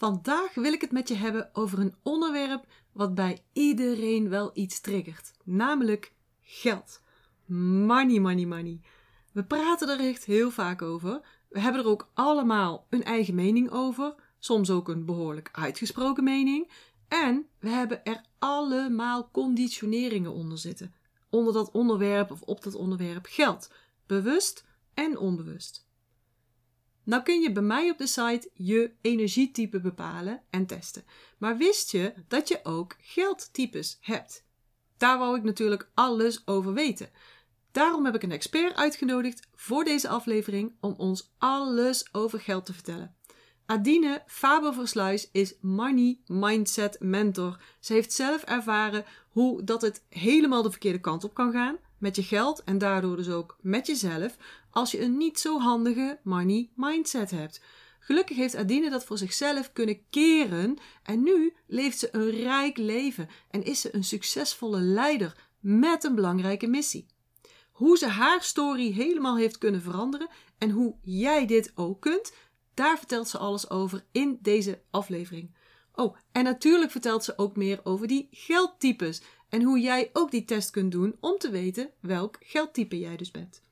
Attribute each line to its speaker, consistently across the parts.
Speaker 1: Vandaag wil ik het met je hebben over een onderwerp wat bij iedereen wel iets triggert, namelijk geld. Money, money, money. We praten er echt heel vaak over. We hebben er ook allemaal een eigen mening over, soms ook een behoorlijk uitgesproken mening. En we hebben er allemaal conditioneringen onder zitten. Onder dat onderwerp of op dat onderwerp geld. Bewust en onbewust. Nou kun je bij mij op de site je energietype bepalen en testen. Maar wist je dat je ook geldtypes hebt? Daar wou ik natuurlijk alles over weten. Daarom heb ik een expert uitgenodigd voor deze aflevering om ons alles over geld te vertellen. Adine Faber-Versluis is Money Mindset Mentor. Ze heeft zelf ervaren hoe dat het helemaal de verkeerde kant op kan gaan met je geld en daardoor dus ook met jezelf als je een niet zo handige money mindset hebt. Gelukkig heeft Adine dat voor zichzelf kunnen keren en nu leeft ze een rijk leven en is ze een succesvolle leider met een belangrijke missie. Hoe ze haar story helemaal heeft kunnen veranderen en hoe jij dit ook kunt, daar vertelt ze alles over in deze aflevering. Oh, en natuurlijk vertelt ze ook meer over die geldtypes en hoe jij ook die test kunt doen om te weten welk geldtype jij dus bent.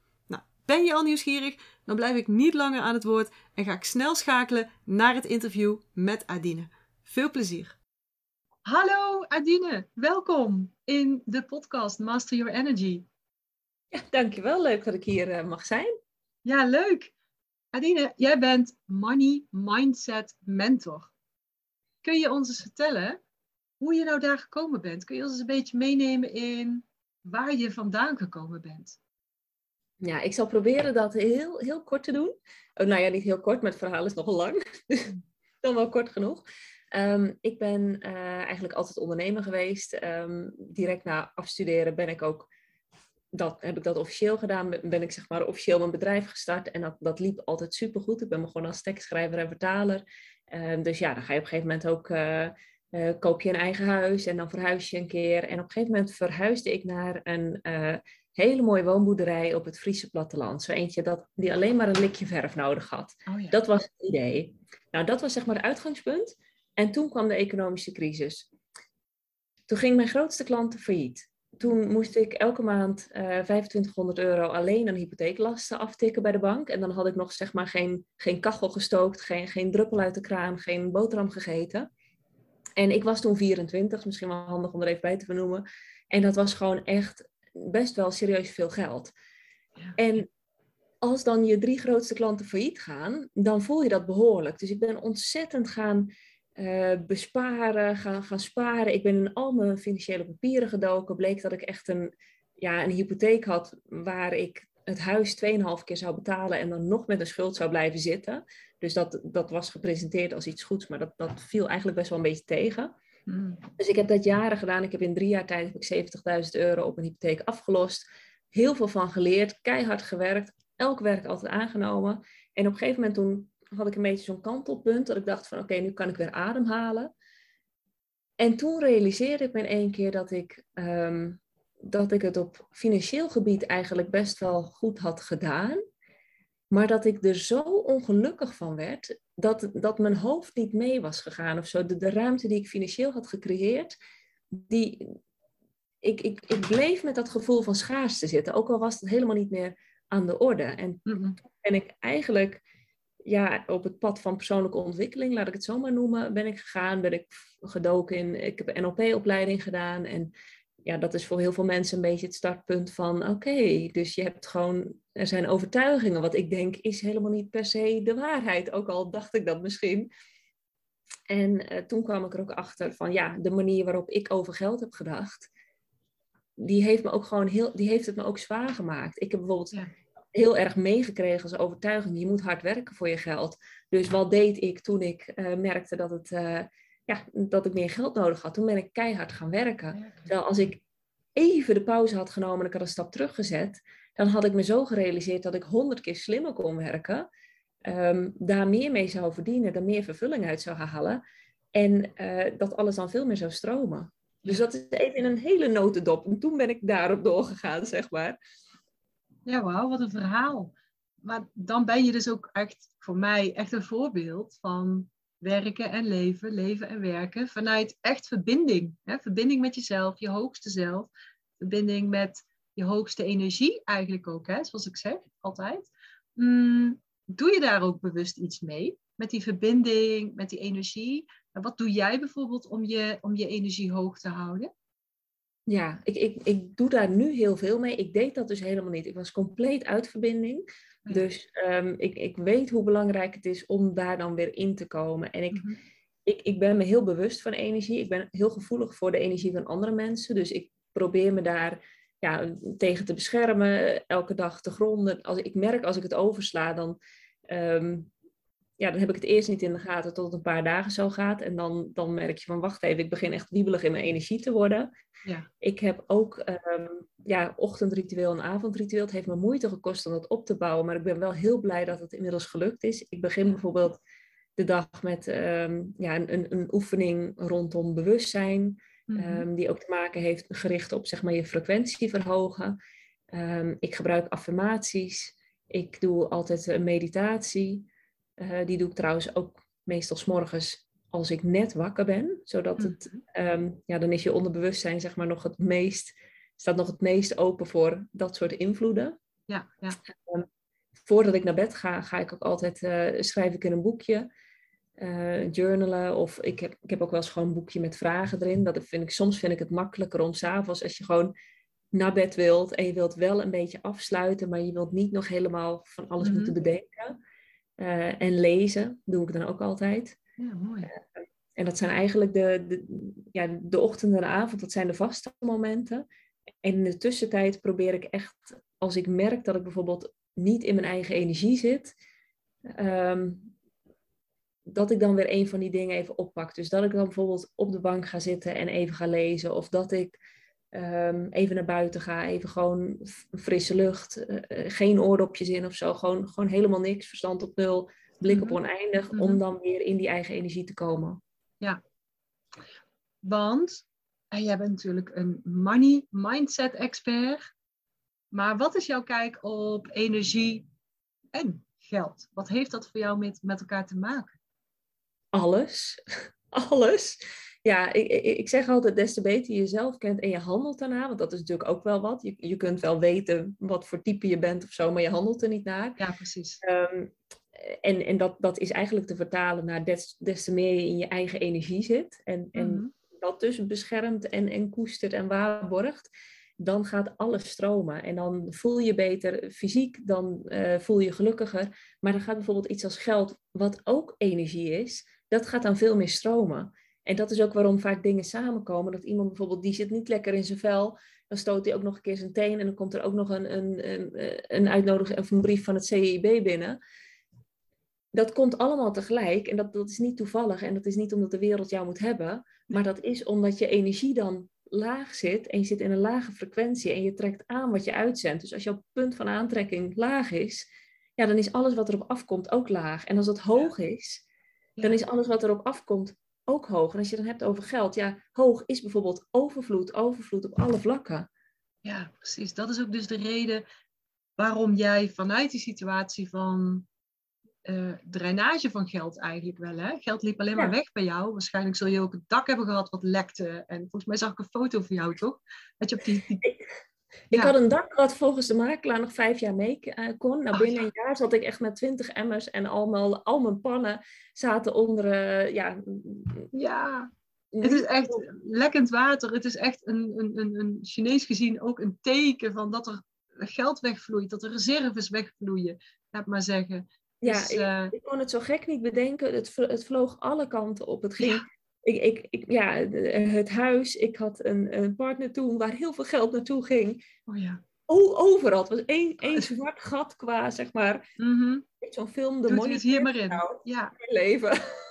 Speaker 1: Ben je al nieuwsgierig? Dan blijf ik niet langer aan het woord en ga ik snel schakelen naar het interview met Adine. Veel plezier. Hallo Adine, welkom in de podcast Master Your Energy.
Speaker 2: Ja, dankjewel. Leuk dat ik hier uh, mag zijn.
Speaker 1: Ja, leuk. Adine, jij bent Money Mindset Mentor. Kun je ons eens vertellen hoe je nou daar gekomen bent? Kun je ons eens een beetje meenemen in waar je vandaan gekomen bent?
Speaker 2: Ja, ik zal proberen dat heel, heel kort te doen. Oh, nou ja, niet heel kort, maar het verhaal is nogal lang. Dan wel kort genoeg. Um, ik ben uh, eigenlijk altijd ondernemer geweest. Um, direct na afstuderen ben ik ook dat, heb ik dat officieel gedaan. Ben ik zeg maar officieel mijn bedrijf gestart. En dat, dat liep altijd supergoed. Ik ben begonnen als tekstschrijver en vertaler. Um, dus ja, dan ga je op een gegeven moment ook... Uh, uh, koop je een eigen huis en dan verhuis je een keer. En op een gegeven moment verhuisde ik naar een hele mooie woonboerderij op het Friese platteland. Zo eentje dat, die alleen maar een likje verf nodig had. Oh ja. Dat was het idee. Nou, dat was zeg maar het uitgangspunt. En toen kwam de economische crisis. Toen ging mijn grootste klant failliet toen moest ik elke maand uh, eh, 2500 euro alleen aan hypotheeklasten aftikken bij de bank. En dan had ik nog zeg maar geen, geen kachel gestookt, geen, geen druppel uit de kraan, geen boterham gegeten. En ik was toen 24, misschien wel handig om er even bij te vernoemen. En dat was gewoon echt best wel serieus veel geld. Ja. En als dan je drie grootste klanten failliet gaan, dan voel je dat behoorlijk. Dus ik ben ontzettend gaan uh, besparen, gaan, gaan sparen. Ik ben in al mijn financiële papieren gedoken. Bleek dat ik echt een, ja, een hypotheek had waar ik het huis 2,5 keer zou betalen en dan nog met een schuld zou blijven zitten. Dus dat, dat was gepresenteerd als iets goeds, maar dat, dat viel eigenlijk best wel een beetje tegen. Hmm. Dus ik heb dat jaren gedaan. Ik heb in drie jaar tijd heb ik 70.000 euro op een hypotheek afgelost. Heel veel van geleerd, keihard gewerkt, elk werk altijd aangenomen. En op een gegeven moment toen had ik een beetje zo'n kantelpunt dat ik dacht van oké, nu kan ik weer ademhalen. En toen realiseerde ik me in één keer dat ik, um, dat ik het op financieel gebied eigenlijk best wel goed had gedaan. Maar dat ik er zo ongelukkig van werd dat, dat mijn hoofd niet mee was gegaan of zo. De, de ruimte die ik financieel had gecreëerd, die, ik, ik, ik bleef met dat gevoel van schaarste zitten. Ook al was het helemaal niet meer aan de orde. En mm ben ik eigenlijk ja, op het pad van persoonlijke ontwikkeling, laat ik het zo maar noemen, ben ik gegaan. Ben ik gedoken in, ik heb een NLP-opleiding gedaan. En ja, dat is voor heel veel mensen een beetje het startpunt van, oké, dus je hebt gewoon, er zijn overtuigingen, wat ik denk is helemaal niet per se de waarheid, ook al dacht ik dat misschien. En uh, toen kwam ik er ook achter van, ja, de manier waarop ik over geld heb gedacht, die heeft me ook gewoon heel, die heeft het me ook zwaar gemaakt. Ik heb bijvoorbeeld ja heel erg meegekregen als overtuiging. Je moet hard werken voor je geld. Dus wat deed ik toen ik uh, merkte dat, het, uh, ja, dat ik meer geld nodig had? Toen ben ik keihard gaan werken. Terwijl als ik even de pauze had genomen en ik had een stap teruggezet, dan had ik me zo gerealiseerd dat ik honderd keer slimmer kon werken. Um, daar meer mee zou verdienen, er meer vervulling uit zou halen. En uh, dat alles dan veel meer zou stromen. Dus dat is even in een hele notendop. En toen ben ik daarop doorgegaan, zeg maar.
Speaker 1: Ja, wauw, wat een verhaal. Maar dan ben je dus ook echt voor mij echt een voorbeeld van werken en leven, leven en werken vanuit echt verbinding. Hè? Verbinding met jezelf, je hoogste zelf. Verbinding met je hoogste energie eigenlijk ook, hè? zoals ik zeg, altijd. Mm, doe je daar ook bewust iets mee? Met die verbinding, met die energie? En wat doe jij bijvoorbeeld om je, om je energie hoog te houden?
Speaker 2: Ja, ik, ik, ik doe daar nu heel veel mee. Ik deed dat dus helemaal niet. Ik was compleet uit verbinding. Dus um, ik, ik weet hoe belangrijk het is om daar dan weer in te komen. En ik, mhm. ik, ik ben me heel bewust van energie. Ik ben heel gevoelig voor de energie van andere mensen. Dus ik probeer me daar ja, tegen te beschermen, elke dag te gronden. Als ik merk als ik het oversla, dan, um, ja, dan heb ik het eerst niet in de gaten tot het een paar dagen zo gaat. En dan, dan merk je van wacht even, ik begin echt wiebelig in mijn energie te worden. Ja. Ik heb ook um, ja, ochtendritueel en avondritueel. Het heeft me moeite gekost om dat op te bouwen, maar ik ben wel heel blij dat het inmiddels gelukt is. Ik begin bijvoorbeeld de dag met um, ja, een, een oefening rondom bewustzijn. Mm die ook te maken heeft gericht op zeg maar, je frequentie verhogen. Um, ik gebruik affirmaties. Ik doe altijd een meditatie. Uh, die doe ik trouwens ook meestal s morgens als ik net wakker ben. Zodat het, um, ja, dan is je onderbewustzijn zeg maar nog het meest, staat nog het meest open voor dat soort invloeden.
Speaker 1: Ja, ja.
Speaker 2: voordat ik naar bed ga, ga ik ook altijd, uh, schrijf ik in een boekje uh, journalen. Of ik heb, ik heb ook wel eens gewoon een boekje met vragen erin. Dat vind ik, soms vind ik het makkelijker om s'avonds, als je gewoon naar bed wilt en je wilt wel een beetje afsluiten, maar je wilt niet nog helemaal van alles moeten mhm. bedenken. Uh, en lezen doe ik dan ook altijd.
Speaker 1: Ja, mooi. Uh,
Speaker 2: en dat zijn eigenlijk de, de, ja, de ochtend en de avond, dat zijn de vaste momenten. En in de tussentijd probeer ik echt, als ik merk dat ik bijvoorbeeld niet in mijn eigen energie zit, um, dat ik dan weer een van die dingen even oppak. Dus dat ik dan bijvoorbeeld op de bank ga zitten en even ga lezen. Of dat ik um, even naar buiten ga, even gewoon frisse lucht. Uh, geen oordopjes in of zo. Gewoon, gewoon helemaal niks, verstand op nul, blik op mhm. oneindig. Om mhm. dan weer in die eigen energie te komen.
Speaker 1: Ja, want en jij bent natuurlijk een money mindset expert. Maar wat is jouw kijk op energie en geld? Wat heeft dat voor jou met, met elkaar te maken?
Speaker 2: Alles. alles. Ja, ik, ik, zeg altijd, des te beter je jezelf kent en je handelt daarna, want dat is natuurlijk ook wel wat. Je, je kunt wel weten wat voor type je bent of zo, maar je handelt er niet naar.
Speaker 1: Ja, precies.
Speaker 2: Um, en en dat, dat is eigenlijk te vertalen naar des, des te meer je in je eigen energie zit. En, en mhm. dat dus beschermt en, en koestert en waarborgt. Dan gaat alles stromen. En dan voel je beter fysiek, dan uh, voel je gelukkiger. Maar dan gaat bijvoorbeeld iets als geld, wat ook energie is, dat gaat dan veel meer stromen. En dat is ook waarom vaak dingen samenkomen. Dat iemand bijvoorbeeld, die zit niet lekker in zijn vel. Dan stoot hij ook nog een keer zijn teen. En dan komt er ook nog een, een, een, een uitnodiging of een brief van het CIB binnen. Dat komt allemaal tegelijk. En dat, dat is niet toevallig. En dat is niet omdat de wereld jou moet hebben. Maar dat is omdat je energie dan laag zit. En je zit in een lage frequentie. En je trekt aan wat je uitzendt. Dus als jouw punt van aantrekking laag is. Ja, dan is alles wat erop afkomt ook laag. En als het hoog is dan is alles wat erop afkomt ook hoog. En als je dan hebt over geld, ja, hoog is bijvoorbeeld overvloed, overvloed op alle vlakken.
Speaker 1: Ja, precies. Dat is ook dus de reden waarom jij vanuit die situatie van uh, drainage van geld eigenlijk wel, hè? Geld liep alleen maar weg bij jou. Waarschijnlijk zul je ook het dak hebben gehad wat lekte. En volgens mij zag ik een foto van jou, toch? Dat je op die... die...
Speaker 2: Ik had een dak wat volgens de makelaar nog vijf jaar mee uh, kon. Nou, oh, binnen een jaar zat ik echt met twintig emmers en allemaal, al mijn pannen zaten onder, uh, ja...
Speaker 1: Ja, het is echt lekkend water. Het is echt een, een, een, een Chinees gezien ook een teken van dat er geld wegvloeit, dat er reserves wegvloeien, laat maar zeggen.
Speaker 2: Ja, dus, ik, uh... ik, kon het zo gek niet bedenken. Het, het vloog alle kanten op. Het ging ik, ik, ik, ja, het huis, ik had een, een, partner toen waar heel veel geld naartoe ging.
Speaker 1: Oh ja.
Speaker 2: O, overal. Het was één, één zwart gat qua, zeg maar,
Speaker 1: mm
Speaker 2: zo'n film, de money.
Speaker 1: hier maar in. Ja.
Speaker 2: Leven.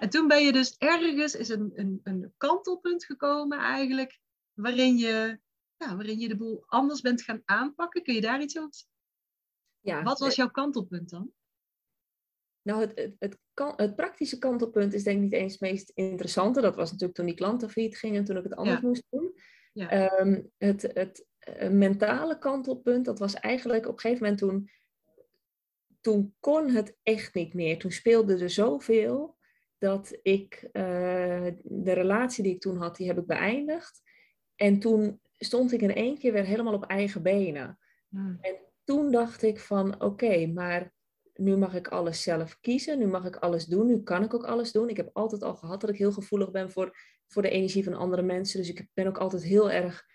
Speaker 1: En toen ben je dus ergens, is een, een, een kantelpunt gekomen eigenlijk, waarin je, ja, waarin je de boel anders bent gaan aanpakken. Kun je daar iets over Ja. Wat was eh, jouw kantelpunt dan?
Speaker 2: Nou, het, het, het, kan, het, praktische kantelpunt is denk ik niet eens het meest interessante. Dat was natuurlijk toen die klanten failliet gingen, toen ik het anders moest doen. Ja. Ehm, het, het uh, mentale kantelpunt, dat was eigenlijk op een gegeven moment toen, toen kon het echt niet meer. Toen speelde er zoveel. dat ik eh, de relatie die ik toen had, die heb ik beëindigd. En toen stond ik in één keer weer helemaal op eigen benen.
Speaker 1: Hmm.
Speaker 2: En toen dacht ik van oké, maar nu mag ik alles zelf kiezen. Nu mag ik alles doen. Nu kan ik ook alles doen. Ik heb altijd al gehad dat ik heel gevoelig ben voor, voor de energie van andere mensen. Dus ik ben ook altijd heel erg,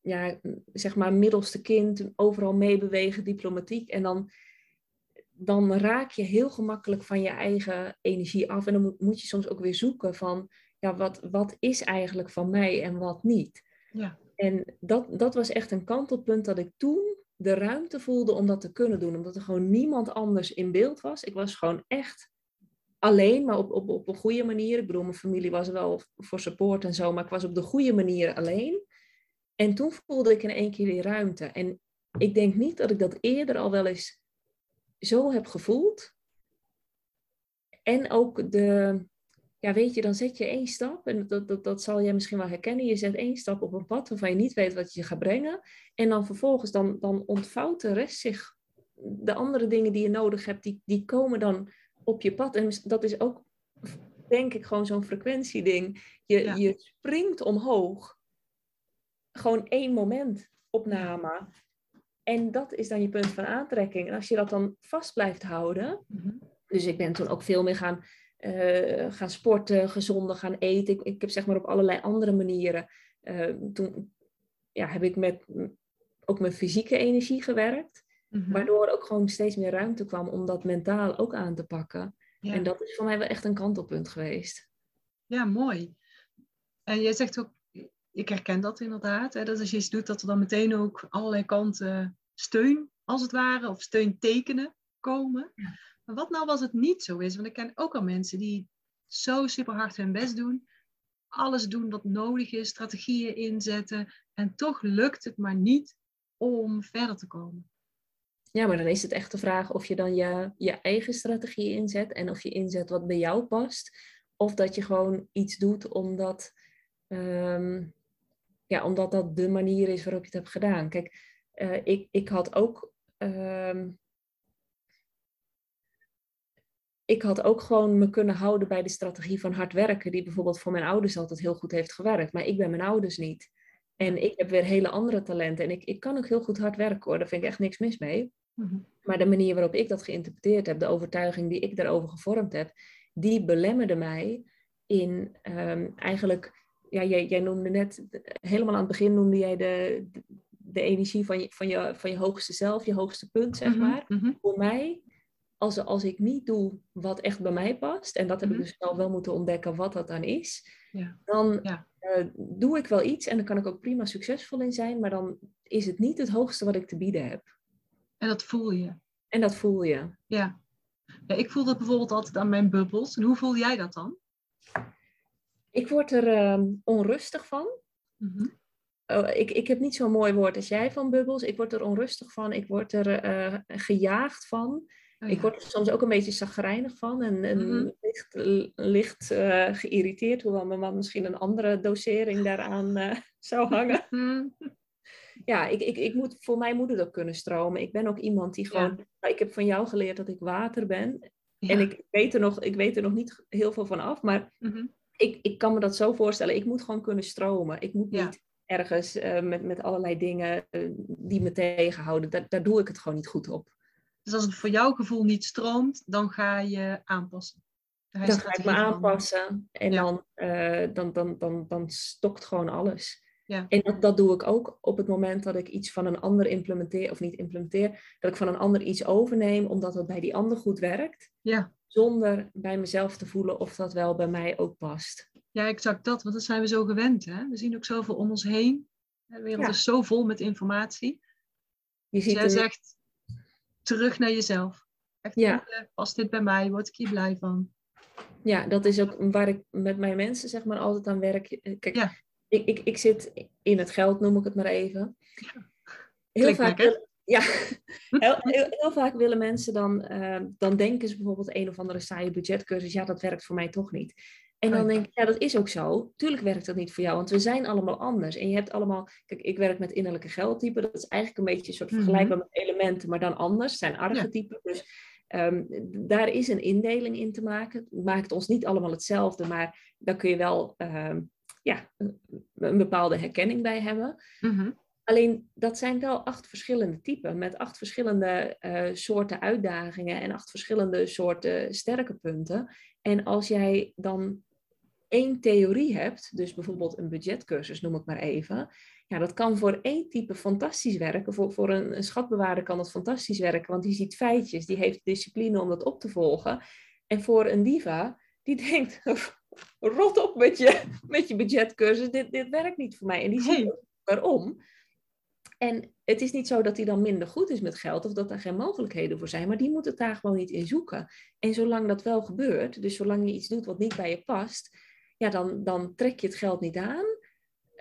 Speaker 2: ja, zeg maar, middelste kind. Overal meebewegen, diplomatiek. En dan, dan raak je heel gemakkelijk van je eigen energie af. En dan moet, moet je soms ook weer zoeken van, ja, wat, wat is eigenlijk van mij en wat niet.
Speaker 1: Ja.
Speaker 2: En dat, dat was echt een kantelpunt dat ik toen de ruimte voelde om dat te kunnen doen. Omdat er gewoon niemand anders in beeld was. Ik was gewoon echt alleen, maar op, op, op een goede manier. Ik bedoel, mijn familie was wel voor support en zo, maar ik was op de goede manier alleen. En toen voelde ik in één keer die ruimte. En ik denk niet dat ik dat eerder al wel eens zo heb gevoeld. En ook de, ja, weet je, dan zet je één stap, en dat, dat, dat zal jij misschien wel herkennen. Je zet één stap op een pad waarvan je niet weet wat je gaat brengen. En dan vervolgens, dan, dan ontvouwt de rest zich. De andere dingen die je nodig hebt, die, die komen dan op je pad. En dat is ook, denk ik, gewoon zo'n frequentieding. Je,
Speaker 1: Ja.
Speaker 2: je springt omhoog. Gewoon één moment opname. En dat is dan je punt van aantrekking. En als je dat dan vast blijft houden.
Speaker 1: Mhm.
Speaker 2: Dus ik ben toen ook veel meer gaan, eh, gaan sporten, gezonder gaan eten. Ik, ik heb zeg maar op allerlei andere manieren. eh, toen ja, heb ik met ook mijn fysieke energie gewerkt.
Speaker 1: Mhm.
Speaker 2: Waardoor er ook gewoon steeds meer ruimte kwam om dat mentaal ook aan te pakken.
Speaker 1: Ja.
Speaker 2: En dat is voor mij wel echt een kantelpunt geweest.
Speaker 1: Ja, mooi. En jij zegt ook, ik herken dat inderdaad, hè, dat als je iets doet, dat er dan meteen ook allerlei kanten steun, als het ware, of steuntekenen komen.
Speaker 2: Ja.
Speaker 1: Wat nou als het niet zo is? Want ik ken ook al mensen die zo super hard hun best doen, alles doen wat nodig is, strategieën inzetten, en toch lukt het maar niet om verder te komen.
Speaker 2: Ja, maar dan is het echt de vraag of je dan je, je eigen strategie inzet en of je inzet wat bij jou past. Of dat je gewoon iets doet omdat, ehm, ja, omdat dat de manier is waarop je het hebt gedaan. Kijk, eh, ik, ik had ook. ehm, ik had ook gewoon me kunnen houden bij de strategie van hard werken, die bijvoorbeeld voor mijn ouders altijd heel goed heeft gewerkt. Maar ik ben mijn ouders niet. En ik heb weer hele andere talenten. En ik, ik kan ook heel goed hard werken hoor. Daar vind ik echt niks mis mee.
Speaker 1: Mhm.
Speaker 2: Maar de manier waarop ik dat geïnterpreteerd heb, de overtuiging die ik daarover gevormd heb, die belemmerde mij in ehm, eigenlijk, ja, jij, jij noemde net, helemaal aan het begin noemde jij de, de, de energie van je, van, je, van je hoogste zelf, je hoogste punt, zeg
Speaker 1: Mhm,
Speaker 2: maar.
Speaker 1: mhm.
Speaker 2: Voor mij, als, als ik niet doe wat echt bij mij past, en dat heb
Speaker 1: Mhm.
Speaker 2: ik dus wel, wel moeten ontdekken wat dat dan is,
Speaker 1: Ja.
Speaker 2: dan
Speaker 1: Ja.
Speaker 2: eh, doe ik wel iets en dan kan ik ook prima succesvol in zijn, maar dan is het niet het hoogste wat ik te bieden heb.
Speaker 1: En dat voel je.
Speaker 2: En dat voel je.
Speaker 1: Ja. ja. Ik voel dat bijvoorbeeld altijd aan mijn bubbels. En hoe voel jij dat dan?
Speaker 2: Ik word er ehm, onrustig van.
Speaker 1: Mhm.
Speaker 2: Oh, ik, ik heb niet zo'n mooi woord als jij van bubbels. Ik word er onrustig van. Ik word er eh, gejaagd van.
Speaker 1: Oh,
Speaker 2: Ik word er soms ook een beetje zagrijnig van. En, en
Speaker 1: Mhm.
Speaker 2: licht, licht eh, geïrriteerd. Hoewel mijn man misschien een andere dosering daaraan eh, zou hangen.
Speaker 1: Mhm.
Speaker 2: ja, ik, ik, ik moet, voor mij moet het ook kunnen stromen. Ik ben ook iemand die gewoon... nou, ik heb van jou geleerd dat ik water ben.
Speaker 1: Ja.
Speaker 2: En ik weet, er nog, ik weet er nog niet heel veel van af. Maar
Speaker 1: Mhm.
Speaker 2: ik, ik kan me dat zo voorstellen. Ik moet gewoon kunnen stromen. Ik moet niet ergens eh, met, met allerlei dingen die me tegenhouden. Daar, daar doe ik het gewoon niet goed op.
Speaker 1: Dus als het voor jouw gevoel niet stroomt, dan ga je aanpassen. Dan,
Speaker 2: ga ik me aanpassen en dan, eh, dan, dan, dan, dan stokt gewoon alles.
Speaker 1: Ja.
Speaker 2: En dat, dat doe ik ook op het moment dat ik iets van een ander implementeer, of niet implementeer, dat ik van een ander iets overneem, omdat het bij die ander goed werkt,
Speaker 1: Ja.
Speaker 2: zonder bij mezelf te voelen of dat wel bij mij ook past.
Speaker 1: ja, exact dat. Want dat zijn we zo gewend. Hè? We zien ook zoveel om ons heen. De wereld
Speaker 2: Ja.
Speaker 1: is zo vol met informatie.
Speaker 2: Je
Speaker 1: Dus
Speaker 2: ziet
Speaker 1: jij zegt terug naar jezelf. Echt
Speaker 2: Ja.
Speaker 1: past dit bij mij? Word ik hier blij van?
Speaker 2: Ja, dat is ook waar ik met mijn mensen zeg maar altijd aan werk. Eh, Kijk,
Speaker 1: Ja.
Speaker 2: ik, ik, ik zit in het geld, noem ik het maar even. Heel vaak,
Speaker 1: lekker.
Speaker 2: ja, heel, heel, heel vaak willen mensen dan, eh, dan denken ze bijvoorbeeld een of andere saaie budgetcursus, ja, dat werkt voor mij toch niet. En dan denk ik, ja, dat is ook zo. Tuurlijk werkt dat niet voor jou, want we zijn allemaal anders. En je hebt allemaal, kijk, ik werk met innerlijke geldtypen. Dat is eigenlijk een beetje een soort
Speaker 1: Mhm.
Speaker 2: vergelijkbaar met elementen, maar dan anders. Het zijn archetypen. Dus Ehm, daar is een indeling in te maken. Het maakt ons niet allemaal hetzelfde, maar daar kun je wel ehm, ja, een bepaalde herkenning bij hebben.
Speaker 1: Mhm.
Speaker 2: Alleen dat zijn wel acht verschillende typen met acht verschillende eh, soorten uitdagingen en acht verschillende soorten sterke punten. En als jij dan één theorie hebt, dus bijvoorbeeld een budgetcursus noem ik maar even, ja, dat kan voor één type fantastisch werken. Voor, voor een, een schatbewaarder kan dat fantastisch werken, want die ziet feitjes, die heeft discipline om dat op te volgen. En voor een diva, die denkt, rot op met je, met je budgetcursus, dit, dit werkt niet voor mij. En die ziet waarom. En het is niet zo dat hij dan minder goed is met geld of dat er geen mogelijkheden voor zijn, maar die moet het daar gewoon niet in zoeken. En zolang dat wel gebeurt, dus zolang je iets doet wat niet bij je past, ja, dan, dan trek je het geld niet aan.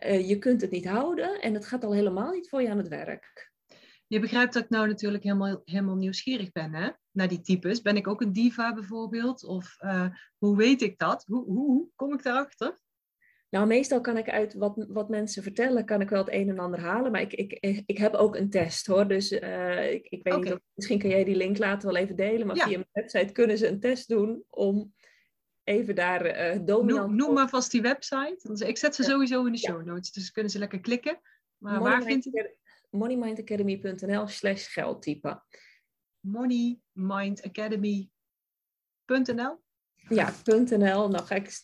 Speaker 2: Uh, je kunt het niet houden en het gaat al helemaal niet voor je aan het werk.
Speaker 1: Je begrijpt dat ik nou natuurlijk helemaal, helemaal nieuwsgierig ben hè? naar die types. Ben ik ook een diva bijvoorbeeld? Of uh, hoe weet ik dat? Hoe, hoe, hoe kom ik daarachter?
Speaker 2: Nou, meestal kan ik uit wat, wat mensen vertellen, kan ik wel het een en ander halen. Maar ik, ik, ik heb ook een test hoor. Dus uh, ik, ik weet okay. niet of, misschien kan jij die link later wel even delen. Maar ja. via mijn website kunnen ze een test doen om even daar uh, dominant...
Speaker 1: Noem, noem maar vast die website. Ik zet ze sowieso in de show notes. Dus kunnen ze lekker klikken. Maar Money waar vindt u...
Speaker 2: Moneymindacademy.nl slash geldtype.
Speaker 1: Moneymindacademy.nl
Speaker 2: ja, .nl. Nou ga ik zo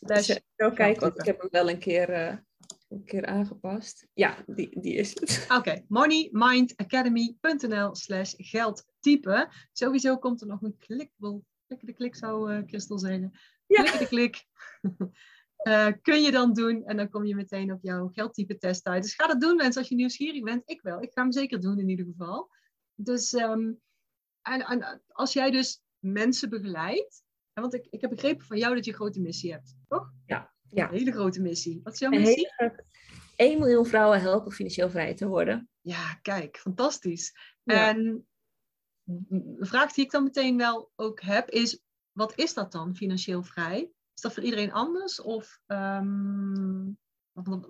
Speaker 2: kijken, want ik heb hem wel een keer, uh, een keer aangepast. Ja, die, die is het.
Speaker 1: Oké, okay. moneymindacademy.nl slash geldtype. Sowieso komt er nog een klik. Klikken de klik zou uh, Christel zeggen. Ja. De klik. Uh, kun je dan doen en dan kom je meteen op jouw geldtype test uit. Dus ga dat doen mensen als je nieuwsgierig bent. Ik wel. Ik ga hem zeker doen in ieder geval. Dus um, en, en, als jij dus mensen begeleidt, want ik, ik heb begrepen van jou dat je een grote missie hebt, toch?
Speaker 2: Ja. ja.
Speaker 1: Een hele grote missie. Wat is jouw missie?
Speaker 2: Hele, 1 miljoen vrouwen helpen financieel vrij te worden.
Speaker 1: Ja, kijk, fantastisch. Ja. En de vraag die ik dan meteen wel ook heb is, wat is dat dan, financieel vrij? Is dat voor iedereen anders? Of, um...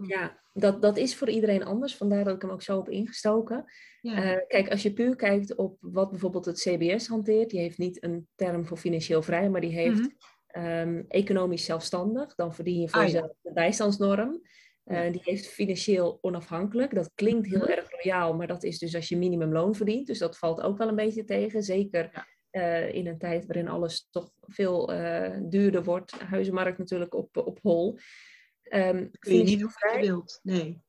Speaker 2: Ja, dat, dat is voor iedereen anders. Vandaar dat ik hem ook zo heb ingestoken. Ja. Uh, kijk, als je puur kijkt op wat bijvoorbeeld het CBS hanteert, die heeft niet een term voor financieel vrij, maar die heeft mm -hmm. um, economisch zelfstandig. Dan verdien je voor ah, jezelf ja. de bijstandsnorm. Uh, die heeft financieel onafhankelijk. Dat klinkt heel mm -hmm. erg royaal, maar dat is dus als je minimumloon verdient. Dus dat valt ook wel een beetje tegen. Zeker. Uh, in een tijd waarin alles toch veel uh, duurder wordt. Huizenmarkt natuurlijk op, op hol.
Speaker 1: Um, wat je wilt. Nee.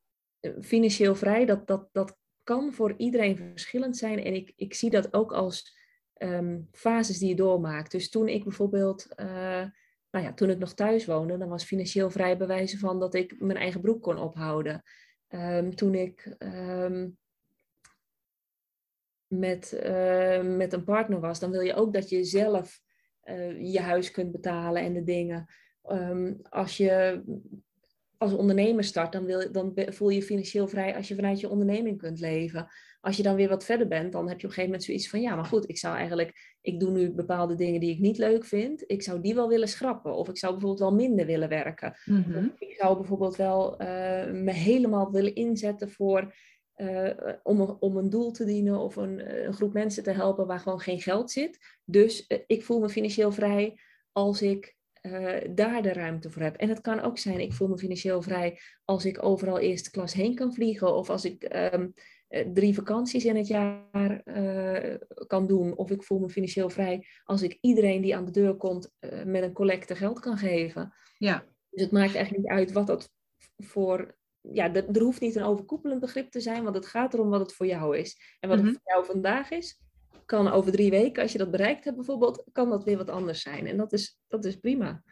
Speaker 2: Financieel vrij, dat, dat, dat kan voor iedereen verschillend zijn. En ik, ik zie dat ook als um, fases die je doormaakt. Dus toen ik bijvoorbeeld, uh, nou ja, toen ik nog thuis woonde, dan was financieel vrij bewijzen van dat ik mijn eigen broek kon ophouden. Um, toen ik um, met, uh, met een partner was, dan wil je ook dat je zelf uh, je huis kunt betalen en de dingen. als je als ondernemer start, dan, wil, dan voel je je financieel vrij als je vanuit je onderneming kunt leven. Als je dan weer wat verder bent, dan heb je op een gegeven moment zoiets van, ja, maar goed, ik zou eigenlijk, ik doe nu bepaalde dingen die ik niet leuk vind. Ik zou die wel willen schrappen. Of ik zou bijvoorbeeld wel minder willen werken.
Speaker 1: Mm-hmm.
Speaker 2: Ik zou bijvoorbeeld wel uh, me helemaal willen inzetten voor, uh, om, om een doel te dienen of een, een, groep mensen te helpen waar gewoon geen geld zit. Dus uh, ik voel me financieel vrij als ik uh, daar de ruimte voor heb. En het kan ook zijn, ik voel me financieel vrij als ik overal eerste klas heen kan vliegen. Of als ik um, drie vakanties in het jaar kan doen. Of ik voel me financieel vrij als ik iedereen die aan de deur komt met een collecte geld kan geven.
Speaker 1: Ja.
Speaker 2: Dus het maakt eigenlijk niet uit wat dat voor... Ja, er, er hoeft niet een overkoepelend begrip te zijn, want het gaat erom wat het voor jou is. En wat het voor jou vandaag is, kan over drie weken, als je dat bereikt hebt bijvoorbeeld, kan dat weer wat anders zijn. En dat is, dat is prima.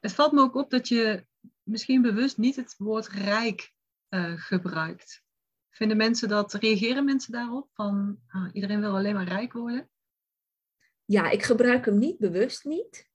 Speaker 1: Het valt me ook op dat je misschien bewust niet het woord rijk uh, gebruikt. Vinden mensen dat, reageren mensen daarop? Van ah, iedereen wil alleen maar rijk worden?
Speaker 2: Ja, ik gebruik hem niet bewust niet.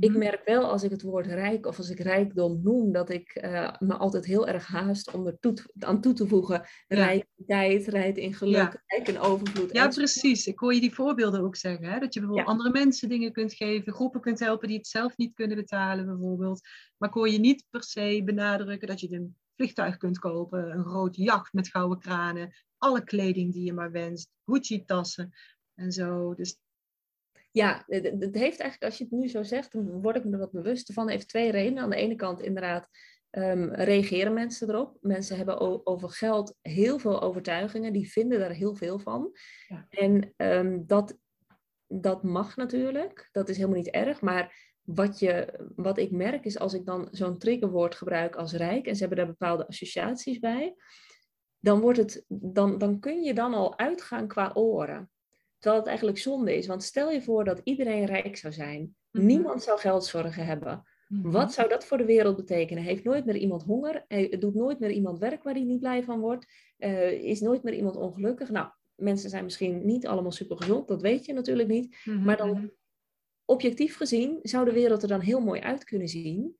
Speaker 2: Ik mhm. merk wel als ik het woord rijk of als ik rijkdom noem, dat ik uh, me altijd heel erg haast om er toe, aan toe te voegen. Rijk in tijd, rijk in geluk, ja. rijk in overvloed.
Speaker 1: Ja, precies. Ik hoor je die voorbeelden ook zeggen. Hè? Dat je bijvoorbeeld ja. andere mensen dingen kunt geven, groepen kunt helpen die het zelf niet kunnen betalen bijvoorbeeld. Maar ik hoor je niet per se benadrukken dat je een vliegtuig kunt kopen, een groot jacht met gouden kranen, alle kleding die je maar wenst, Gucci-tassen en zo. Dus
Speaker 2: Ja, het, heeft eigenlijk, als je het nu zo zegt, dan word ik me er wat bewust van. Heeft twee redenen. Aan de ene kant inderdaad um, reageren mensen erop. Mensen hebben over geld heel veel overtuigingen. Die vinden er heel veel van. Ja. En um, dat, dat mag natuurlijk. Dat is helemaal niet erg. Maar wat, je, wat ik merk is als ik dan zo'n triggerwoord gebruik als rijk. En ze hebben daar bepaalde associaties bij. Dan, wordt het, dan, dan kun je dan al uitgaan qua oren. Terwijl het eigenlijk zonde is. Want stel je voor dat iedereen rijk zou zijn. Mhm. Niemand zou geldzorgen hebben. Mhm. Wat zou dat voor de wereld betekenen? Heeft nooit meer iemand honger? Doet nooit meer iemand werk waar hij niet blij van wordt? Uh, is nooit meer iemand ongelukkig? Nou, mensen zijn misschien niet allemaal super gezond, dat weet je natuurlijk niet. Mhm, maar dan, objectief gezien, zou de wereld er dan heel mooi uit kunnen zien.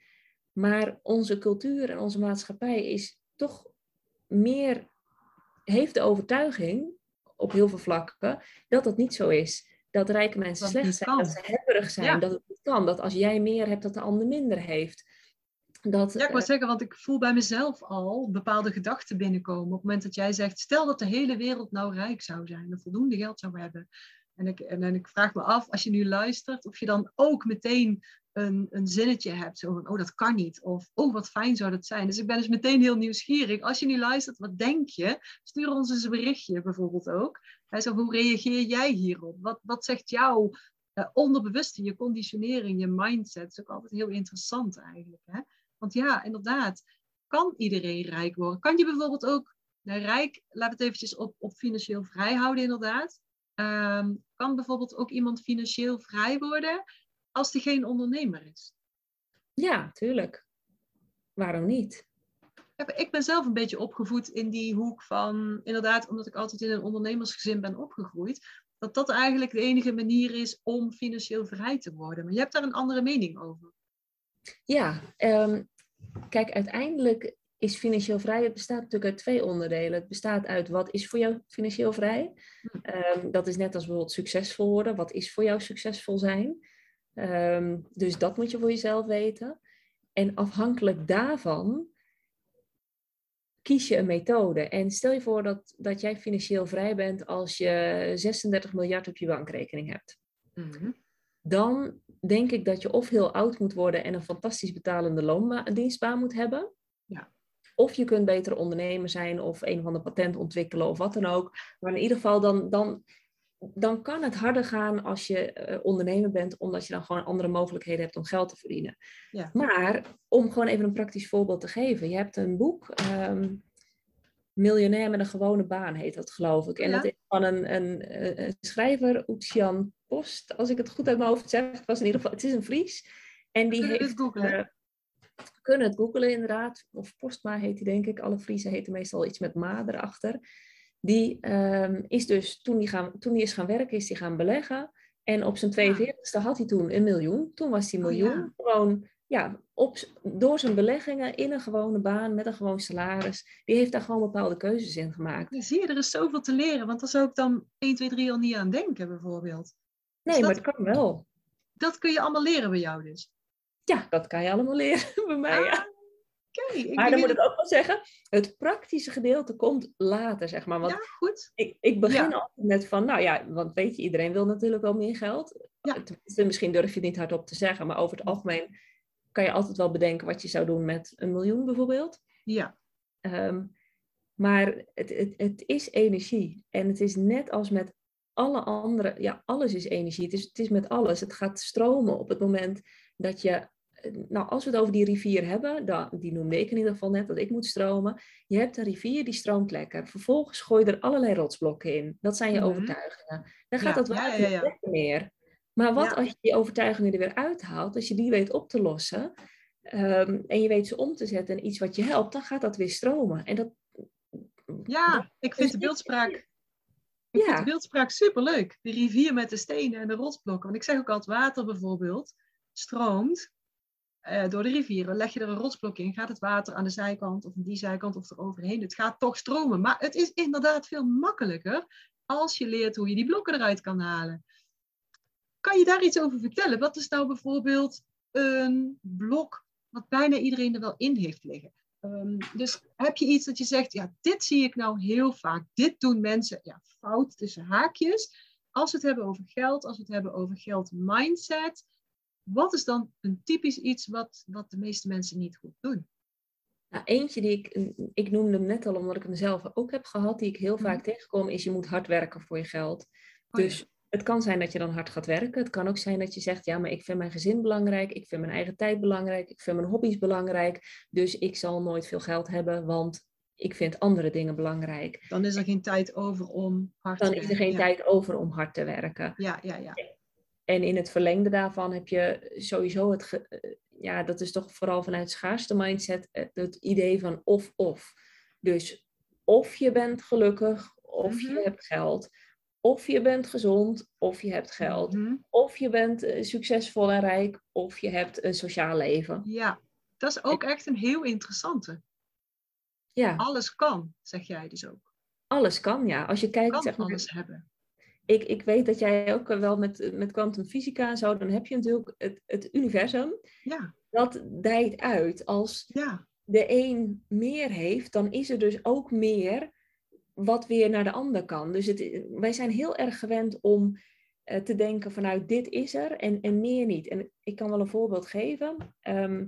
Speaker 2: Maar onze cultuur en onze maatschappij is toch meer, heeft de overtuiging op heel veel vlakken dat dat niet zo is dat rijke mensen slecht zijn, dat ze hebberig zijn, dat het niet kan. Dat als jij meer hebt, dat de ander minder heeft. Dat,
Speaker 1: ja, ik wou uh, zeggen, want ik voel bij mezelf al bepaalde gedachten binnenkomen. Op het moment dat jij zegt, stel dat de hele wereld nou rijk zou zijn en voldoende geld zou hebben. En ik, en, en ik vraag me af, als je nu luistert, of je dan ook meteen een, een zinnetje hebt. Zo van, oh, dat kan niet. Of, oh, wat fijn zou dat zijn. Dus ik ben dus meteen heel nieuwsgierig. Als je nu luistert, wat denk je? Stuur ons eens een berichtje bijvoorbeeld ook. Zo, hoe reageer jij hierop? Wat, wat zegt jouw uh, onderbewuste, je conditionering, je mindset? Dat is ook altijd heel interessant eigenlijk. Hè? Want ja, inderdaad, kan iedereen rijk worden? Kan je bijvoorbeeld ook, nou, rijk, laat het eventjes op, op financieel vrij houden inderdaad. Um, kan bijvoorbeeld ook iemand financieel vrij worden als die geen ondernemer is?
Speaker 2: Ja, tuurlijk. Waarom niet?
Speaker 1: Ik ben zelf een beetje opgevoed in die hoek van, inderdaad, omdat ik altijd in een ondernemersgezin ben opgegroeid, dat dat eigenlijk de enige manier is om financieel vrij te worden. Maar je hebt daar een andere mening over.
Speaker 2: Ja, um, kijk, uiteindelijk is financieel vrij, het bestaat natuurlijk uit twee onderdelen. Het bestaat uit wat is voor jou financieel vrij. Um, dat is net als bijvoorbeeld succesvol worden. Wat is voor jou succesvol zijn? Um, dus dat moet je voor jezelf weten. En afhankelijk daarvan kies je een methode. En stel je voor dat, dat jij financieel vrij bent als je 36 miljard op je bankrekening hebt. Mm Dan denk ik dat je of heel oud moet worden en een fantastisch betalende loondienstbaan moet hebben. Ja. Of je kunt beter ondernemer zijn of een van de patent ontwikkelen of wat dan ook. Maar in ieder geval, dan, dan, dan kan het harder gaan als je uh, ondernemer bent, omdat je dan gewoon andere mogelijkheden hebt om geld te verdienen. Ja. Maar om gewoon even een praktisch voorbeeld te geven. Je hebt een boek, um, Miljonair met een gewone baan heet dat, geloof ik. En dat is van een, een, een schrijver, Oetsjan Post, als ik het goed uit mijn hoofd zeg. Het, was in ieder geval, het is een Fries. En die heeft... Het googlen. Uh, kunnen het googelen inderdaad. Of Postma heet die denk ik. Alle Friesen heten meestal iets met ma erachter. Die um, is dus, toen die, gaan, toen die is gaan werken, is hij gaan beleggen. En op zijn 42e had hij toen een miljoen. Toen was die oh, miljoen gewoon ja, op, door zijn beleggingen in een gewone baan met een gewoon salaris. Die heeft daar gewoon bepaalde keuzes in gemaakt.
Speaker 1: Ja, zie je, er is zoveel te leren. Want daar zou ik dan 1, 2, 3 al niet aan denken bijvoorbeeld.
Speaker 2: Nee, dus maar het kan wel.
Speaker 1: Dat kun je allemaal leren bij jou dus?
Speaker 2: Ja, dat kan je allemaal leren bij mij, ja. Maar dan moet ik ook wel zeggen, het praktische gedeelte komt later, zeg maar. Want ja, goed. Ik, ik begin altijd met van, nou ja, want weet je, iedereen wil natuurlijk wel meer geld. Ja. Tenminste, misschien durf je het niet hardop te zeggen, maar over het algemeen kan je altijd wel bedenken wat je zou doen met een miljoen bijvoorbeeld.
Speaker 1: Ja.
Speaker 2: Um, maar het, het, het is energie. En het is net als met alle andere, ja, alles is energie. Het is, het is met alles. Het gaat stromen op het moment dat je nou, als we het over die rivier hebben, dan, die noemde ik in ieder geval net, dat ik moet stromen. Je hebt een rivier die stroomt lekker. Vervolgens gooi je er allerlei rotsblokken in. Dat zijn je mhm. overtuigingen. Dan gaat dat water ja, ja, meer. Maar wat als je die overtuigingen er weer uithaalt, als je die weet op te lossen um, en je weet ze om te zetten in iets wat je helpt, dan gaat dat weer stromen. En dat,
Speaker 1: ja, ik vind de beeldspraak. Ik vind de beeldspraak superleuk. De rivier met de stenen en de rotsblokken. Want ik zeg ook altijd water bijvoorbeeld stroomt uh, door de rivieren. Leg je er een rotsblok in, gaat het water aan de zijkant of aan die zijkant of eroverheen. Het gaat toch stromen. Maar het is inderdaad veel makkelijker als je leert hoe je die blokken eruit kan halen. Kan je daar iets over vertellen? Wat is nou bijvoorbeeld een blok wat bijna iedereen er wel in heeft liggen? Um, dus heb je iets dat je zegt, ja, dit zie ik nou heel vaak. Dit doen mensen, ja, fout tussen haakjes. als we het hebben over geld, als we het hebben over geld mindset, wat is dan een typisch iets wat, wat de meeste mensen niet goed doen?
Speaker 2: Nou, eentje die ik, ik noemde hem net al omdat ik hem zelf ook heb gehad, die ik heel vaak mhm. tegenkom, is je moet hard werken voor je geld. Oh dus het kan zijn dat je dan hard gaat werken. Het kan ook zijn dat je zegt, ja, maar ik vind mijn gezin belangrijk, ik vind mijn eigen tijd belangrijk, ik vind mijn hobby's belangrijk, dus ik zal nooit veel geld hebben, want ik vind andere dingen belangrijk.
Speaker 1: Dan is er geen tijd over om hard te werken.
Speaker 2: Dan is er geen tijd over om hard te werken.
Speaker 1: Ja, ja, ja.
Speaker 2: En in het verlengde daarvan heb je sowieso het, ja, dat is toch vooral vanuit schaarste mindset, eh, het idee van of-of. Dus of je bent gelukkig, of je mhm. hebt geld. Of je bent gezond, of je hebt geld. Mhm. Of je bent eh, succesvol en rijk, of je hebt een sociaal leven.
Speaker 1: Ja, dat is ook echt een heel interessante. Ja. Alles kan, zeg jij dus ook.
Speaker 2: Alles kan, ja. Als je kijkt,
Speaker 1: kan
Speaker 2: zeg
Speaker 1: maar, alles hebben.
Speaker 2: Ik, ik weet dat jij ook wel met, met kwantumfysica en zo, dan heb je natuurlijk het, het universum.
Speaker 1: Ja.
Speaker 2: Dat dijt uit. Als
Speaker 1: ja.
Speaker 2: de een meer heeft, dan is er dus ook meer wat weer naar de ander kan. Dus het, wij zijn heel erg gewend om uh, te denken vanuit dit is er en, en meer niet. En ik kan wel een voorbeeld geven. Ehm,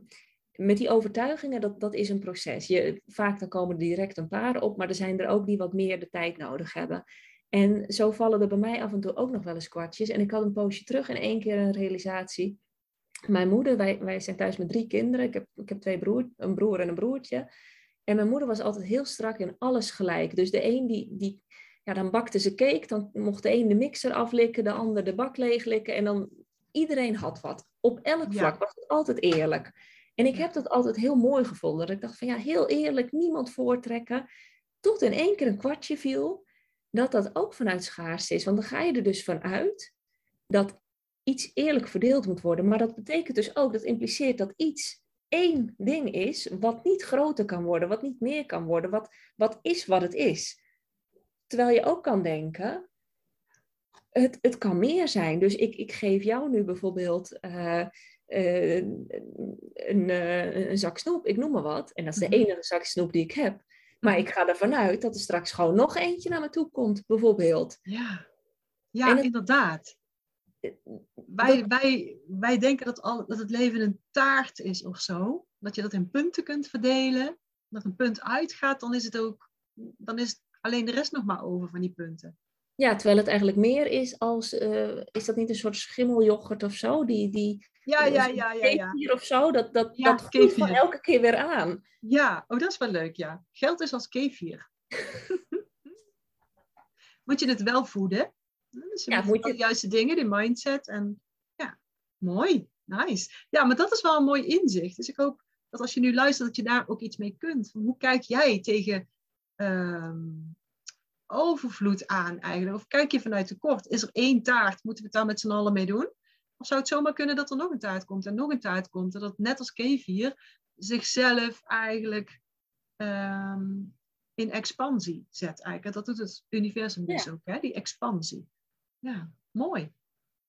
Speaker 2: met die overtuigingen, dat, dat is een proces. Je, vaak dan komen er direct een paar op, maar er zijn er ook die wat meer de tijd nodig hebben. En zo vallen er bij mij af en toe ook nog wel eens kwartjes. En ik had een poosje terug in één keer een realisatie. Mijn moeder, wij, wij zijn thuis met drie kinderen. Ik heb, ik heb twee broer, een broer en een broertje. En mijn moeder was altijd heel strak in alles gelijk. Dus de een die, die ja, dan bakte ze cake, dan mocht de een de mixer aflikken, de ander de bak leeglikken. En dan iedereen had wat. Op elk vlak was het altijd eerlijk. En ik heb dat altijd heel mooi gevonden. Dat ik dacht van ja, heel eerlijk, niemand voortrekken. Tot in één keer een kwartje viel dat dat ook vanuit schaarste is. Want dan ga je er dus vanuit dat iets eerlijk verdeeld moet worden. Maar dat betekent dus ook, dat impliceert dat iets één ding is, wat niet groter kan worden, wat niet meer kan worden, wat, wat is wat het is. Terwijl je ook kan denken, het, het kan meer zijn. Dus ik, ik geef jou nu bijvoorbeeld uh, uh, een, uh, een zak snoep, ik noem maar wat. En dat is de mhm. enige zak snoep die ik heb. Maar ik ga ervan uit dat er straks gewoon nog eentje naar me toe komt, bijvoorbeeld.
Speaker 1: Ja, ja inderdaad. Wij, wij, wij denken dat, al, dat het leven een taart is of zo. Dat je dat in punten kunt verdelen. Dat een punt uitgaat, dan is het ook dan is alleen de rest nog maar over van die punten.
Speaker 2: Ja, terwijl het eigenlijk meer is als, uh, is dat niet een soort schimmeljoghurt of zo? Die, die,
Speaker 1: ja, ja, ja, ja, ja.
Speaker 2: Hier of zo, dat, dat, ja, dat groeit van elke keer weer aan.
Speaker 1: Ja, oh, dat is wel leuk, ja. Geld is als kefir. moet je het wel voeden. Dus ja, moet je... de juiste dingen, de mindset en ja, mooi, nice. Ja, maar dat is wel een mooi inzicht. Dus ik hoop dat als je nu luistert, dat je daar ook iets mee kunt. Hoe kijk jij tegen ehm, overvloed aan eigenlijk? Of kijk je vanuit tekort? Is er één taart? Moeten we het daar met z'n allen mee doen? Of zou het zomaar kunnen dat er nog een taart komt en nog een taart komt? En dat net als kefir zichzelf eigenlijk ehm, in expansie zet eigenlijk. Dat doet het universum dus ook, hè? die expansie. Ja, mooi.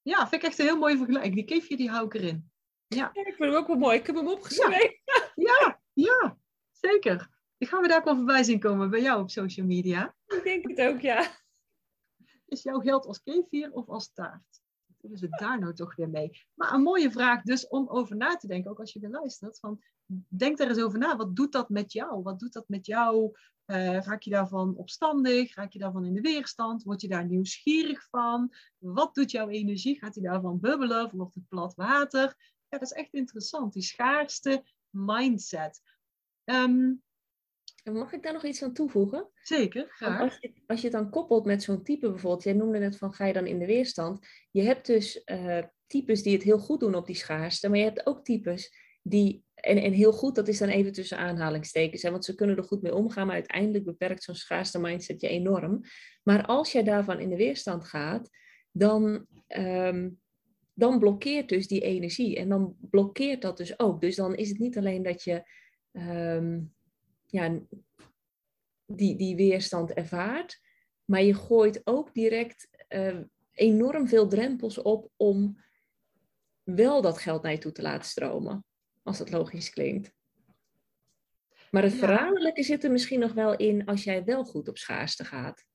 Speaker 1: Ja, vind ik echt een heel mooie vergelijking. Die kefir die hou ik erin. Ja.
Speaker 2: ja. ik vind hem ook wel mooi. Ik heb hem opgeschreven.
Speaker 1: Ja, ja, ja zeker. Ik ga we daar ook wel voorbij zien komen bij jou op social media.
Speaker 2: Ik denk het ook, ja.
Speaker 1: Is jouw geld als kefir of als taart? Is het daar nou toch weer mee? Maar een mooie vraag dus om over na te denken, ook als je weer luistert. Van, denk daar eens over na. Wat doet dat met jou? Wat doet dat met jou? Uh, raak je daarvan opstandig? Raak je daarvan in de weerstand? Word je daar nieuwsgierig van? Wat doet jouw energie? Gaat die daarvan bubbelen? Of wordt het plat water? Ja, dat is echt interessant. Die schaarste mindset. Um,
Speaker 2: Mag ik daar nog iets aan toevoegen?
Speaker 1: Zeker, graag.
Speaker 2: Als je, als je het dan koppelt met zo'n type bijvoorbeeld, jij noemde net van ga je dan in de weerstand. Je hebt dus uh, types die het heel goed doen op die schaarste, maar je hebt ook types die, en, en heel goed, dat is dan even tussen aanhalingstekens, hè, want ze kunnen er goed mee omgaan, maar uiteindelijk beperkt zo'n schaarste mindset je enorm. Maar als jij daarvan in de weerstand gaat, dan, um, dan blokkeert dus die energie en dan blokkeert dat dus ook. Dus dan is het niet alleen dat je. Um, ja, die, die weerstand ervaart. Maar je gooit ook direct uh, enorm veel drempels op om wel dat geld naar je toe te laten stromen. Als dat logisch klinkt. Maar het ja. verraderlijke zit er misschien nog wel in als jij wel goed op schaarste gaat.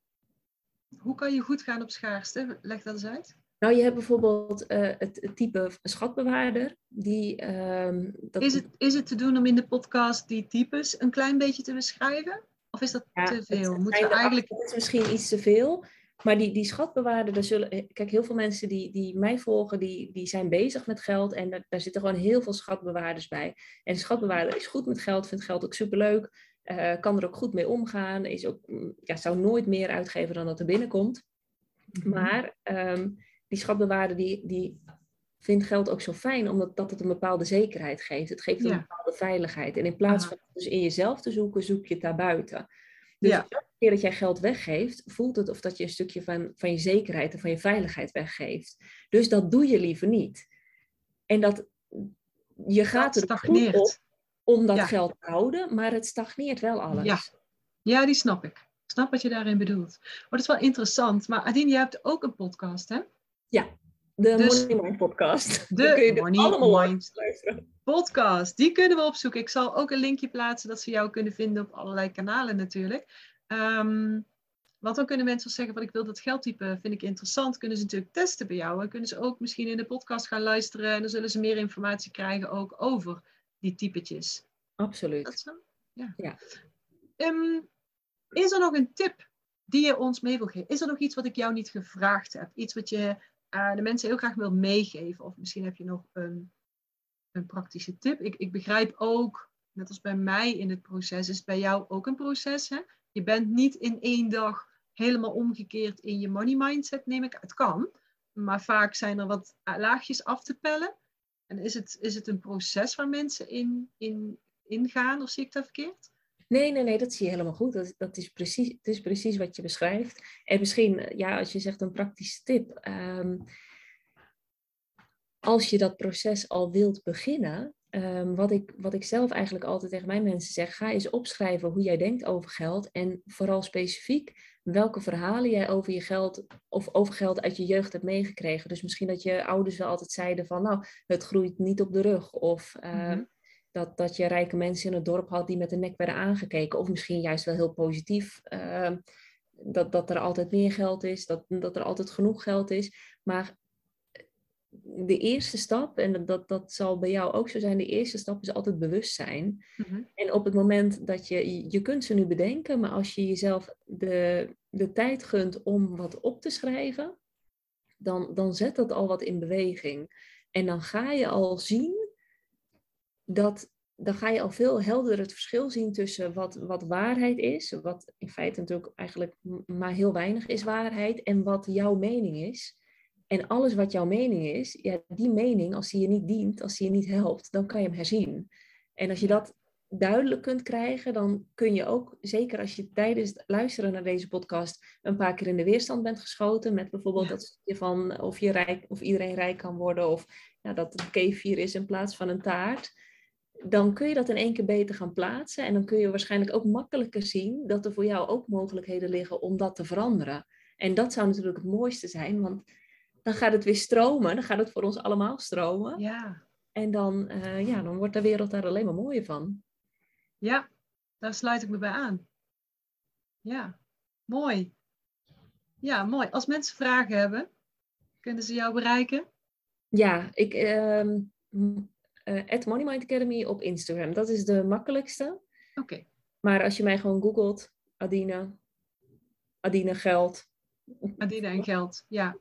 Speaker 1: hoe kan je goed gaan op schaarste? Leg dat eens uit.
Speaker 2: Nou, je hebt bijvoorbeeld uh, het, het, type schatbewaarder. Die, um,
Speaker 1: dat... is, het, is het te doen om in de podcast die types een klein beetje te beschrijven? Of is dat te veel?
Speaker 2: Het, Moeten we eigenlijk... het is misschien iets te veel. Maar die, die schatbewaarder, daar zullen, eh, kijk, heel veel mensen die, die mij volgen, die, die zijn bezig met geld. En daar, daar zitten gewoon heel veel schatbewaarders bij. En de schatbewaarder is goed met geld, vindt geld ook superleuk. Uh, kan er ook goed mee omgaan. Is ook, mm, ja, zou nooit meer uitgeven dan dat er binnenkomt. Mhm. Maar um, die schatbewaarder die, die vindt geld ook zo fijn, omdat dat het een bepaalde zekerheid geeft. Het geeft een bepaalde veiligheid. En in plaats van dus in jezelf te zoeken, zoek je het daarbuiten. Dus ja. elke keer dat jij geld weggeeft, voelt het of dat je een stukje van, van je zekerheid en van je veiligheid weggeeft. Dus dat doe je liever niet. En dat je gaat dat er goed op om dat geld te houden, maar het stagneert wel alles.
Speaker 1: Ja. ja, die snap ik. Ik snap wat je daarin bedoelt. Maar dat is wel interessant. Maar Adine, je hebt ook een podcast, hè?
Speaker 2: Ja, de dus, Money Mind podcast.
Speaker 1: De kun je Money allemaal Mind podcast. Die kunnen we opzoeken. Ik zal ook een linkje plaatsen dat ze jou kunnen vinden op allerlei kanalen natuurlijk. Um, want dan kunnen mensen zeggen van ik wil dat geldtype, vind ik interessant. Kunnen ze natuurlijk testen bij jou. En kunnen ze ook misschien in de podcast gaan luisteren. En dan zullen ze meer informatie krijgen ook over die typetjes.
Speaker 2: Absoluut.
Speaker 1: Dat zo? Ja. ja. Um, is er nog een tip die je ons mee wil geven? Is er nog iets wat ik jou niet gevraagd heb? Iets wat je uh, de mensen heel graag wil meegeven? Of misschien heb je nog een, een praktische tip. Ik, ik begrijp ook, net als bij mij in het proces, is het bij jou ook een proces. Hè? Je bent niet in één dag helemaal omgekeerd in je money mindset, neem ik. Het kan, maar vaak zijn er wat laagjes af te pellen. En is het, is het een proces waar mensen in, in ingaan, of zie ik dat verkeerd?
Speaker 2: Nee, nee, nee, dat zie je helemaal goed. Dat, dat is, precies, het is precies wat je beschrijft. En misschien, ja, als je zegt een praktische tip. Ehm, als je dat proces al wilt beginnen, um, wat, ik, wat ik zelf eigenlijk altijd tegen mijn mensen zeg, ga eens opschrijven hoe jij denkt over geld. En vooral specifiek welke verhalen jij over je geld of over geld uit je jeugd hebt meegekregen. Dus misschien dat je ouders wel altijd zeiden van, nou, het groeit niet op de rug. Of uh, dat, dat je rijke mensen in het dorp had die met de nek werden aangekeken. Of misschien juist wel heel positief. Uh, dat, dat er altijd meer geld is, dat, dat er altijd genoeg geld is. Maar de eerste stap, en dat, dat zal bij jou ook zo zijn, de eerste stap is altijd bewustzijn. Mm En op het moment dat je, je kunt ze nu bedenken, maar als je jezelf de, de tijd gunt om wat op te schrijven, dan, dan zet dat al wat in beweging. En dan ga je al zien dat, dan ga je al veel helderder het verschil zien tussen wat, wat waarheid is, wat in feite natuurlijk eigenlijk maar heel weinig is waarheid, en wat jouw mening is. En alles wat jouw mening is, ja, die mening, als die je niet dient, als die je niet helpt, dan kan je hem herzien. En als je dat duidelijk kunt krijgen, dan kun je ook, zeker als je tijdens het luisteren naar deze podcast een paar keer in de weerstand bent geschoten, met bijvoorbeeld dat stukje van of, je rijk, of iedereen rijk kan worden, of ja, dat het kefir is in plaats van een taart dan kun je dat in één keer beter gaan plaatsen. En dan kun je waarschijnlijk ook makkelijker zien dat er voor jou ook mogelijkheden liggen om dat te veranderen. En dat zou natuurlijk het mooiste zijn, want dan gaat het weer stromen. Dan gaat het voor ons allemaal stromen.
Speaker 1: Ja.
Speaker 2: En dan, uh, ja, dan wordt de wereld daar alleen maar mooier van.
Speaker 1: Ja, daar sluit ik me bij aan. Ja, mooi. Ja, mooi. Als mensen vragen hebben, kunnen ze jou bereiken?
Speaker 2: Ja, ik, uh, uh, Money Mind Academy op Instagram. Dat is de makkelijkste.
Speaker 1: Oké.
Speaker 2: Maar als je mij gewoon googelt, Adina, Adina geld.
Speaker 1: Adina en geld, ja.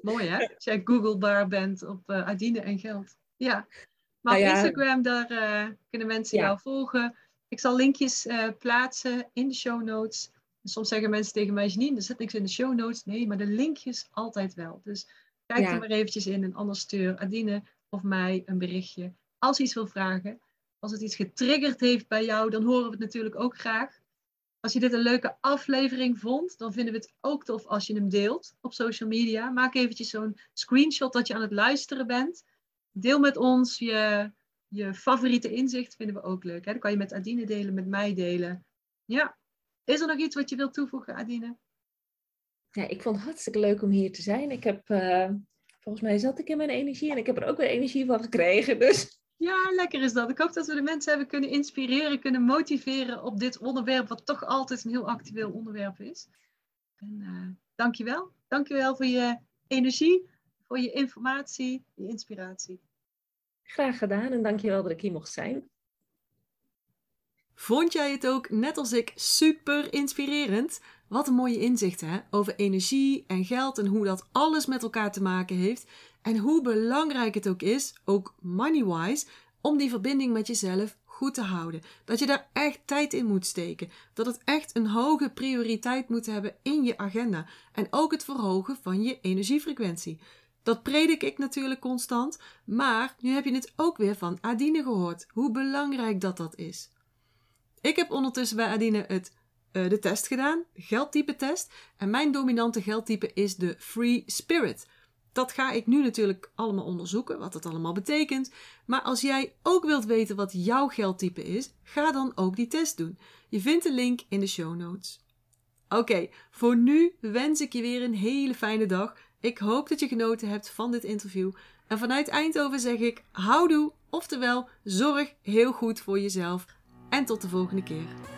Speaker 1: Mooi hè? Als jij googlebaar bent op uh, Adine en geld. Ja. Maar nou op Instagram, daar uh, kunnen mensen jou volgen. Ik zal linkjes uh, plaatsen in de show notes. soms zeggen mensen tegen mij, Janine, er zit niks in de show notes. Nee, maar de linkjes altijd wel. Dus kijk er maar eventjes in en anders stuur Adine of mij een berichtje als je iets wil vragen. Als het iets getriggerd heeft bij jou, dan horen we het natuurlijk ook graag. Als je dit een leuke aflevering vond, dan vinden we het ook tof als je hem deelt op social media. Maak eventjes zo'n screenshot dat je aan het luisteren bent. Deel met ons je, je favoriete inzicht, vinden we ook leuk. Hè? Dan kan je met Adine delen, met mij delen. Ja, is er nog iets wat je wilt toevoegen, Adine?
Speaker 2: Ja, ik vond het hartstikke leuk om hier te zijn. Ik heb, uh, volgens mij zat ik in mijn energie en ik heb er ook weer energie van gekregen. Dus
Speaker 1: ja, lekker is dat. Ik hoop dat we de mensen hebben kunnen inspireren, kunnen motiveren op dit onderwerp, wat toch altijd een heel actueel onderwerp is. En uh,
Speaker 3: dankjewel. Dankjewel voor je energie, voor je informatie, je inspiratie.
Speaker 2: Graag gedaan en dankjewel dat ik hier mocht zijn.
Speaker 1: Vond jij het ook, net als ik, super inspirerend? Wat een mooie inzichten hè? over energie en geld en hoe dat alles met elkaar te maken heeft. En hoe belangrijk het ook is, ook money-wise, om die verbinding met jezelf goed te houden. Dat je daar echt tijd in moet steken. Dat het echt een hoge prioriteit moet hebben in je agenda. En ook het verhogen van je energiefrequentie. Dat predik ik natuurlijk constant, maar nu heb je het ook weer van Adine gehoord, hoe belangrijk dat dat is. Ik heb ondertussen bij Adine het, uh, de test gedaan, geldtype test, en mijn dominante geldtype is de Free Spirit. Dat ga ik nu natuurlijk allemaal onderzoeken, wat dat allemaal betekent. Maar als jij ook wilt weten wat jouw geldtype is, ga dan ook die test doen. Je vindt de link in de show notes. Oké, voor nu wens ik je weer een hele fijne dag. Ik hoop dat je genoten hebt van dit interview. En vanuit Eindhoven zeg ik houdoe, oftewel zorg heel goed voor jezelf. En tot de volgende keer.